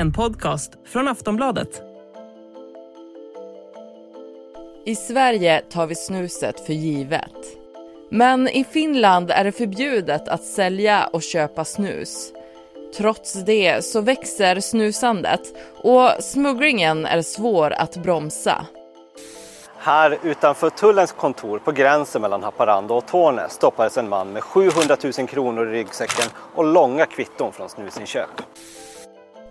En podcast från Aftonbladet. I Sverige tar vi snuset för givet. Men i Finland är det förbjudet att sälja och köpa snus. Trots det så växer snusandet och smugglingen är svår att bromsa. Här utanför tullens kontor på gränsen mellan Haparanda och Torne stoppades en man med 700 000 kronor i ryggsäcken och långa kvitton från snusinköp.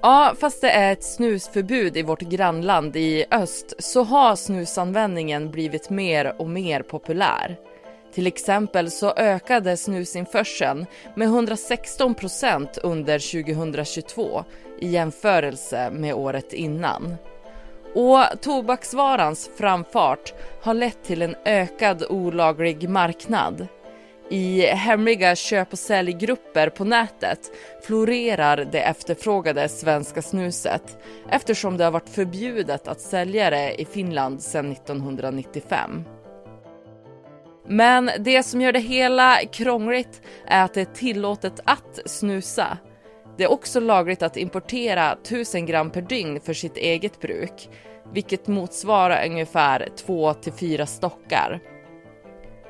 Ja, fast det är ett snusförbud i vårt grannland i öst så har snusanvändningen blivit mer och mer populär. Till exempel så ökade snusinförseln med 116 procent under 2022 i jämförelse med året innan. Och tobaksvarans framfart har lett till en ökad olaglig marknad. I hemliga köp och säljgrupper på nätet florerar det efterfrågade svenska snuset eftersom det har varit förbjudet att sälja det i Finland sedan 1995. Men det som gör det hela krångligt är att det är tillåtet att snusa. Det är också lagligt att importera 1000 gram per dygn för sitt eget bruk, vilket motsvarar ungefär 2 till 4 stockar.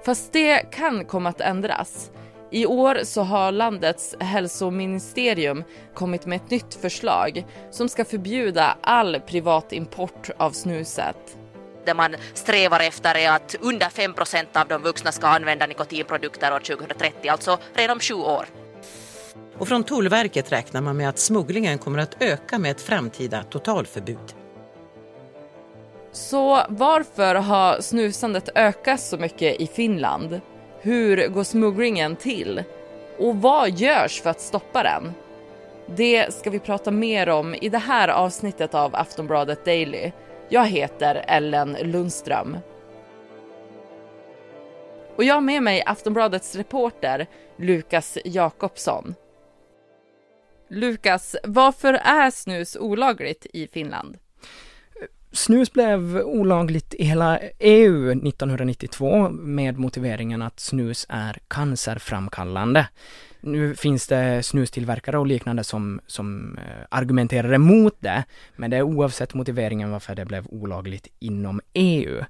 Fast det kan komma att ändras. I år så har landets hälsoministerium kommit med ett nytt förslag som ska förbjuda all privat import av snuset. Det man strävar efter är att under 5% av de vuxna ska använda nikotinprodukter år 2030, alltså redan om sju år. Och från Tullverket räknar man med att smugglingen kommer att öka med ett framtida totalförbud. Så varför har snusandet ökat så mycket i Finland? Hur går smugglingen till? Och vad görs för att stoppa den? Det ska vi prata mer om i det här avsnittet av Aftonbladet Daily. Jag heter Ellen Lundström. Och jag har med mig Aftonbladets reporter Lukas Jakobsson. Lukas, varför är snus olagligt i Finland? Snus blev olagligt i hela EU 1992 med motiveringen att snus är cancerframkallande. Nu finns det snustillverkare och liknande som, som eh, argumenterar emot det, men det är oavsett motiveringen varför det blev olagligt inom EU.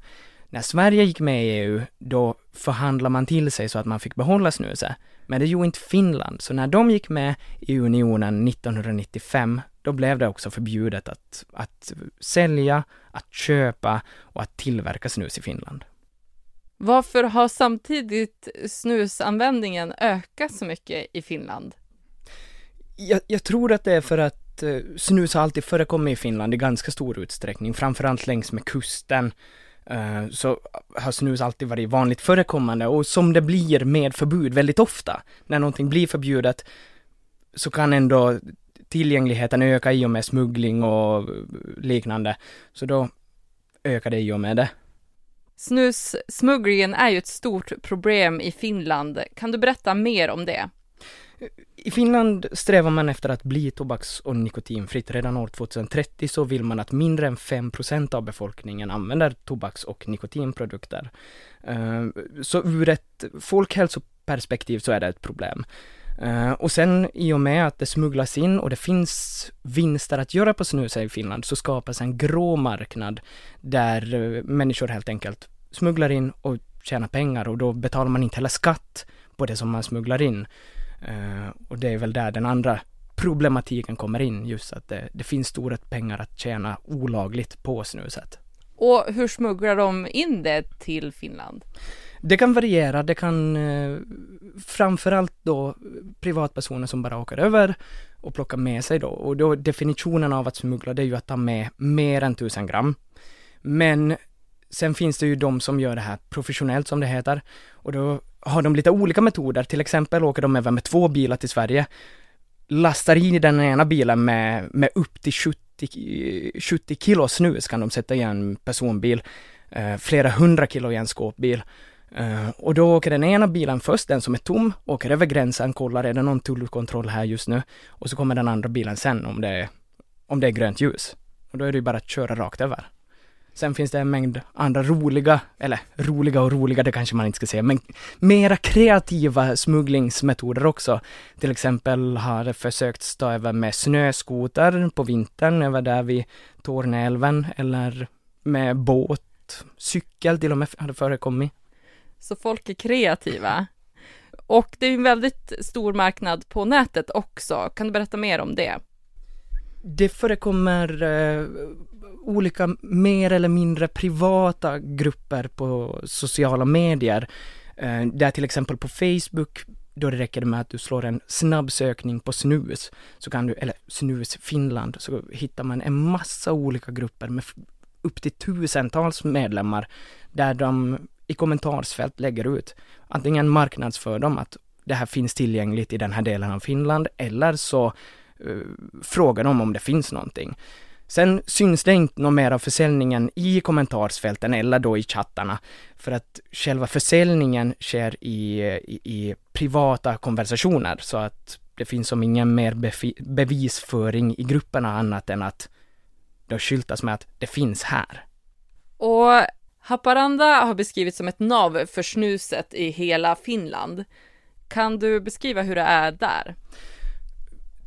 När Sverige gick med i EU, då förhandlade man till sig så att man fick behålla snuset. Men det gjorde inte Finland, så när de gick med i unionen 1995, då blev det också förbjudet att, att sälja, att köpa och att tillverka snus i Finland. Varför har samtidigt snusanvändningen ökat så mycket i Finland? Jag, jag tror att det är för att eh, snus har alltid förekommit i Finland i ganska stor utsträckning, framförallt längs med kusten. Eh, så har snus alltid varit vanligt förekommande och som det blir med förbud väldigt ofta, när någonting blir förbjudet, så kan ändå tillgängligheten öka i och med smuggling och liknande. Så då ökar det i och med det. Snussmugglingen är ju ett stort problem i Finland. Kan du berätta mer om det? I Finland strävar man efter att bli tobaks och nikotinfritt. Redan år 2030 så vill man att mindre än 5% av befolkningen använder tobaks och nikotinprodukter. Eh, så ur ett folkhälsoperspektiv så är det ett problem. Uh, och sen i och med att det smugglas in och det finns vinster att göra på snus i Finland så skapas en grå marknad där uh, människor helt enkelt smugglar in och tjänar pengar och då betalar man inte heller skatt på det som man smugglar in. Uh, och det är väl där den andra problematiken kommer in, just att det, det finns stora pengar att tjäna olagligt på snuset. Och hur smugglar de in det till Finland? Det kan variera, det kan eh, framförallt då privatpersoner som bara åker över och plockar med sig då. Och då definitionen av att smuggla det är ju att ta med mer än tusen gram. Men sen finns det ju de som gör det här professionellt som det heter. Och då har de lite olika metoder, till exempel åker de över med två bilar till Sverige, lastar in i den ena bilen med, med upp till 70, 70 kilo snus kan de sätta i en personbil, eh, flera hundra kilo i en skåpbil Uh, och då åker den ena bilen först, den som är tom, åker över gränsen, kollar är det någon tullkontroll här just nu? Och så kommer den andra bilen sen om det är, om det är grönt ljus. Och då är det ju bara att köra rakt över. Sen finns det en mängd andra roliga, eller roliga och roliga, det kanske man inte ska säga, men mera kreativa smugglingsmetoder också. Till exempel har det försökt stå över med snöskoter på vintern över där vid Torneälven eller med båt, cykel till och med har det förekommit. Så folk är kreativa. Och det är en väldigt stor marknad på nätet också. Kan du berätta mer om det? Det förekommer eh, olika mer eller mindre privata grupper på sociala medier. Eh, där till exempel på Facebook, då det räcker med att du slår en snabb sökning på snus, så kan du, eller snus Finland, så hittar man en massa olika grupper med upp till tusentals medlemmar där de i kommentarsfält lägger ut antingen marknadsför dem att det här finns tillgängligt i den här delen av Finland eller så Eh, fråga frågar om det finns någonting. Sen syns det inte något mer av försäljningen i kommentarsfälten eller då i chattarna, för att själva försäljningen sker i, i, i privata konversationer, så att det finns som ingen mer bevisföring i grupperna annat än att det skyltas med att det finns här. Och Haparanda har beskrivits som ett nav för snuset i hela Finland. Kan du beskriva hur det är där?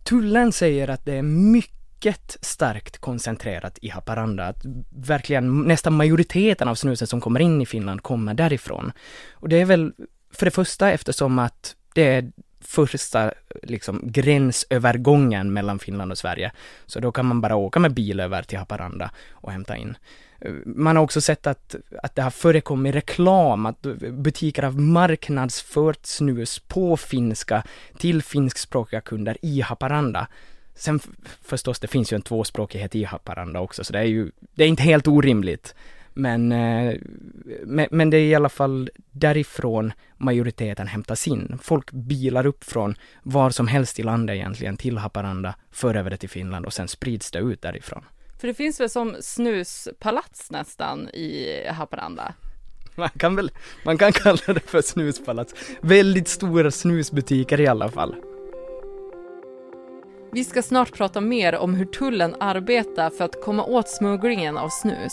Tullen säger att det är mycket starkt koncentrerat i Haparanda, att verkligen nästan majoriteten av snuset som kommer in i Finland kommer därifrån. Och det är väl för det första eftersom att det är första liksom, gränsövergången mellan Finland och Sverige. Så då kan man bara åka med bil över till Haparanda och hämta in. Man har också sett att, att det har förekommit reklam, att butiker har marknadsfört snus på finska till finskspråkiga kunder i Haparanda. Sen förstås, det finns ju en tvåspråkighet i Haparanda också, så det är ju, det är inte helt orimligt. Men, eh, men, men det är i alla fall därifrån majoriteten hämtas in. Folk bilar upp från var som helst i landet egentligen till Haparanda, för över det till Finland och sen sprids det ut därifrån. För det finns väl som snuspalats nästan i Haparanda? Man kan väl, man kan kalla det för snuspalats. Väldigt stora snusbutiker i alla fall. Vi ska snart prata mer om hur tullen arbetar för att komma åt smugglingen av snus.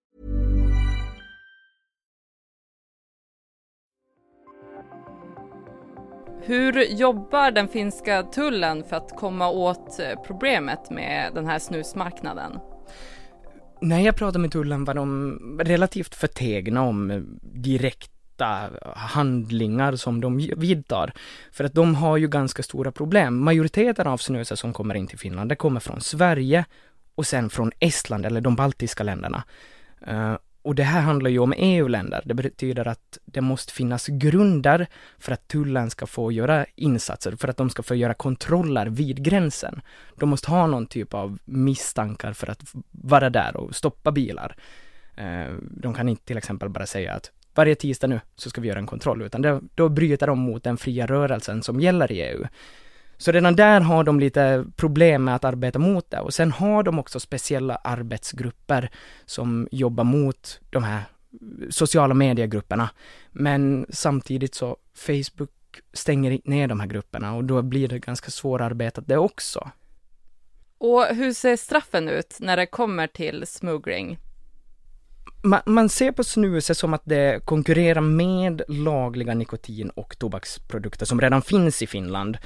Hur jobbar den finska tullen för att komma åt eh, problemet med den här snusmarknaden? När jag pratade med tullen var de relativt förtegna om eh, direkta handlingar som de vidtar. För att de har ju ganska stora problem. Majoriteten av snuset som kommer in till Finland, det kommer från Sverige och sen från Estland eller de baltiska länderna. Eh, och det här handlar ju om EU-länder. Det betyder att det måste finnas grunder för att tullen ska få göra insatser, för att de ska få göra kontroller vid gränsen. De måste ha någon typ av misstankar för att vara där och stoppa bilar. Eh, de kan inte till exempel bara säga att varje tisdag nu så ska vi göra en kontroll, utan då bryter de mot den fria rörelsen som gäller i EU. Så redan där har de lite problem med att arbeta mot det och sen har de också speciella arbetsgrupper som jobbar mot de här sociala mediegrupperna. Men samtidigt så Facebook stänger ner de här grupperna och då blir det ganska svårarbetat det också. Och hur ser straffen ut när det kommer till smuggling? Man, man, ser på snuset som att det konkurrerar med lagliga nikotin och tobaksprodukter som redan finns i Finland.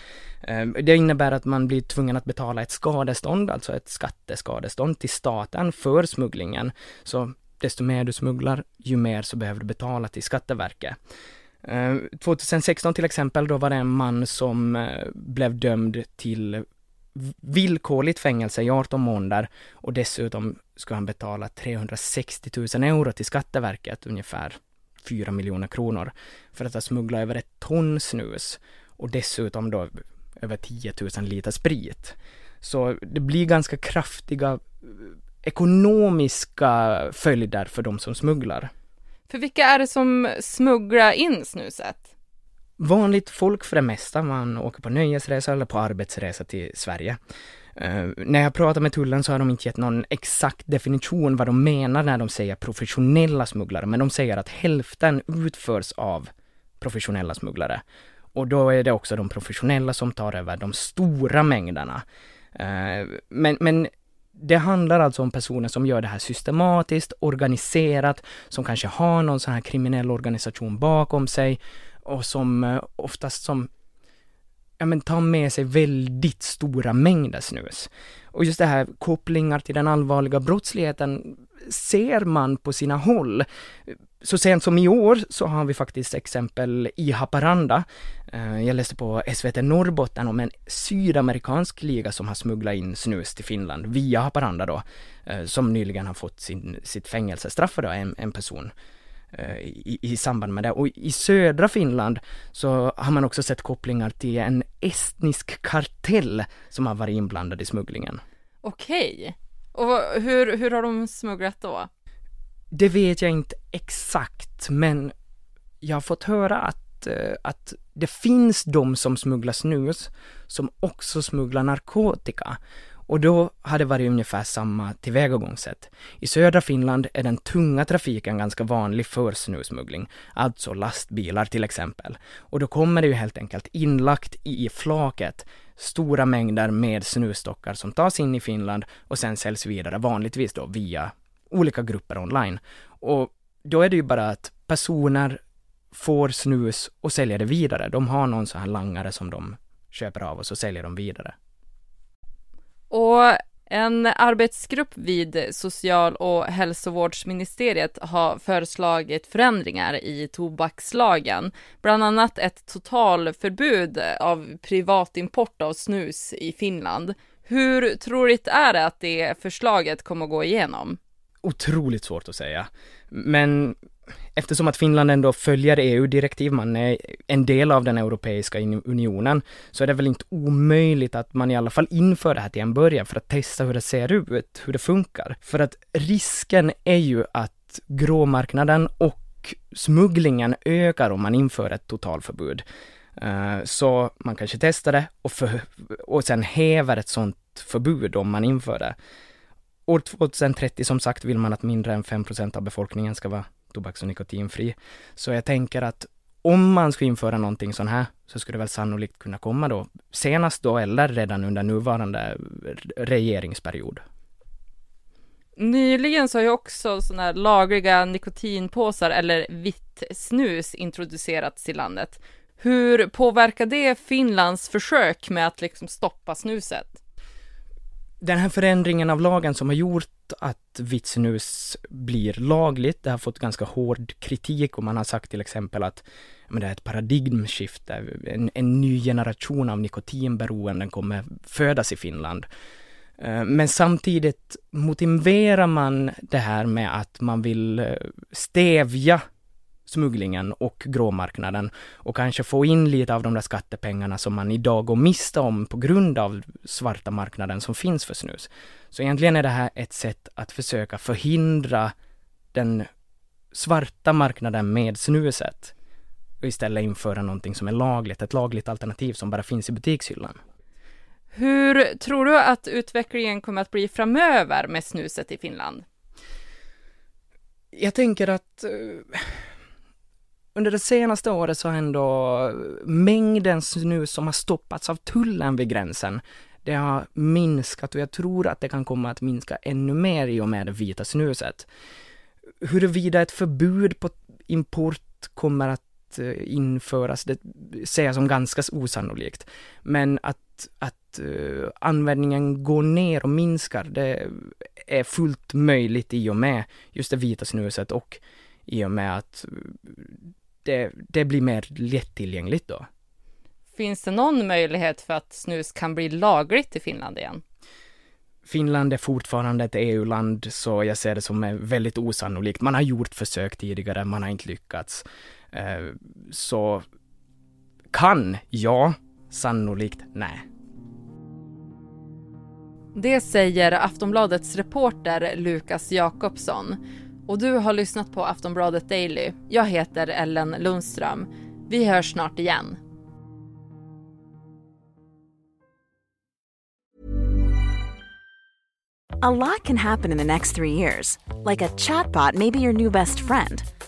Ehm, det innebär att man blir tvungen att betala ett skadestånd, alltså ett skatteskadestånd till staten för smugglingen. Så desto mer du smugglar, ju mer så behöver du betala till Skatteverket. Ehm, 2016 till exempel, då var det en man som eh, blev dömd till villkorligt fängelse i 18 månader och dessutom ska han betala 360 000 euro till Skatteverket, ungefär 4 miljoner kronor, för att ha smugglat över ett ton snus och dessutom då över 10 000 liter sprit. Så det blir ganska kraftiga eh, ekonomiska följder för de som smugglar. För vilka är det som smugglar in snuset? Vanligt folk för det mesta. Man åker på nöjesresa eller på arbetsresa till Sverige. Uh, när jag pratar med tullen så har de inte gett någon exakt definition vad de menar när de säger professionella smugglare, men de säger att hälften utförs av professionella smugglare. Och då är det också de professionella som tar över de stora mängderna. Uh, men, men det handlar alltså om personer som gör det här systematiskt, organiserat, som kanske har någon sån här kriminell organisation bakom sig och som eh, oftast som ja, men tar med sig väldigt stora mängder snus. Och just det här kopplingar till den allvarliga brottsligheten ser man på sina håll. Så sent som i år så har vi faktiskt exempel i Haparanda. Eh, jag läste på SVT Norrbotten om en sydamerikansk liga som har smugglat in snus till Finland via Haparanda då, eh, som nyligen har fått sin, sitt fängelsestraff då, en, en person. Eh, i, i samband med det. Och i södra Finland så har man också sett kopplingar till en estnisk kartell som har varit inblandad i smugglingen. Okej. Och hur, hur har de smugglat då? Det vet jag inte exakt, men jag har fått höra att, eh, att det finns de som smugglar snus som också smugglar narkotika. Och då har det varit ungefär samma tillvägagångssätt. I södra Finland är den tunga trafiken ganska vanlig för snusmuggling, alltså lastbilar till exempel. Och då kommer det ju helt enkelt inlagt i flaket stora mängder med snusstockar som tas in i Finland och sen säljs vidare, vanligtvis då via olika grupper online. Och då är det ju bara att personer får snus och säljer det vidare. De har någon sån här langare som de köper av och så säljer de vidare. Och en arbetsgrupp vid social och hälsovårdsministeriet har föreslagit förändringar i tobakslagen, bland annat ett totalförbud av privatimport av snus i Finland. Hur troligt är det att det förslaget kommer att gå igenom? Otroligt svårt att säga. Men eftersom att Finland ändå följer EU-direktiv, man är en del av den Europeiska unionen, så är det väl inte omöjligt att man i alla fall inför det här till en början för att testa hur det ser ut, hur det funkar. För att risken är ju att gråmarknaden och smugglingen ökar om man inför ett totalförbud. Eh, så man kanske testar det och, för, och sen häver ett sånt förbud om man inför det. År 2030 som sagt vill man att mindre än 5% av befolkningen ska vara tobaks och nikotinfri. Så jag tänker att om man ska införa någonting sånt här så skulle det väl sannolikt kunna komma då senast då eller redan under nuvarande regeringsperiod. Nyligen så har ju också sådana här lagliga nikotinpåsar eller vitt snus introducerats i landet. Hur påverkar det Finlands försök med att liksom stoppa snuset? Den här förändringen av lagen som har gjort att vitt snus blir lagligt. Det har fått ganska hård kritik och man har sagt till exempel att men det är ett paradigmskifte. En, en ny generation av nikotinberoenden kommer födas i Finland. Eh, men samtidigt motiverar man det här med att man vill eh, stävja smugglingen och gråmarknaden och kanske få in lite av de där skattepengarna som man idag går miste om på grund av svarta marknaden som finns för snus. Så egentligen är det här ett sätt att försöka förhindra den svarta marknaden med snuset och istället införa någonting som är lagligt, ett lagligt alternativ som bara finns i butikshyllan. Hur tror du att utvecklingen kommer att bli framöver med snuset i Finland? Jag tänker att uh, under det senaste året så har ändå mängden snus som har stoppats av tullen vid gränsen, det har minskat och jag tror att det kan komma att minska ännu mer i och med det vita snuset. Huruvida ett förbud på import kommer att eh, införas, det ser jag som ganska osannolikt. Men att, att eh, användningen går ner och minskar, det är fullt möjligt i och med just det vita snuset och i och med att eh, det, det blir mer lättillgängligt då. Finns det någon möjlighet för att snus kan bli lagligt i Finland igen? Finland är fortfarande ett EU-land, så jag ser det som väldigt osannolikt. Man har gjort försök tidigare, man har inte lyckats. Eh, så kan, ja. Sannolikt, nej. Det säger Aftonbladets reporter Lukas Jakobsson. Och du har lyssnat på Aftonbladet Daily. Jag heter Ellen Lundström. Vi hörs snart igen. A lot can happen in the next three years. Like a chatbot maybe your new best friend.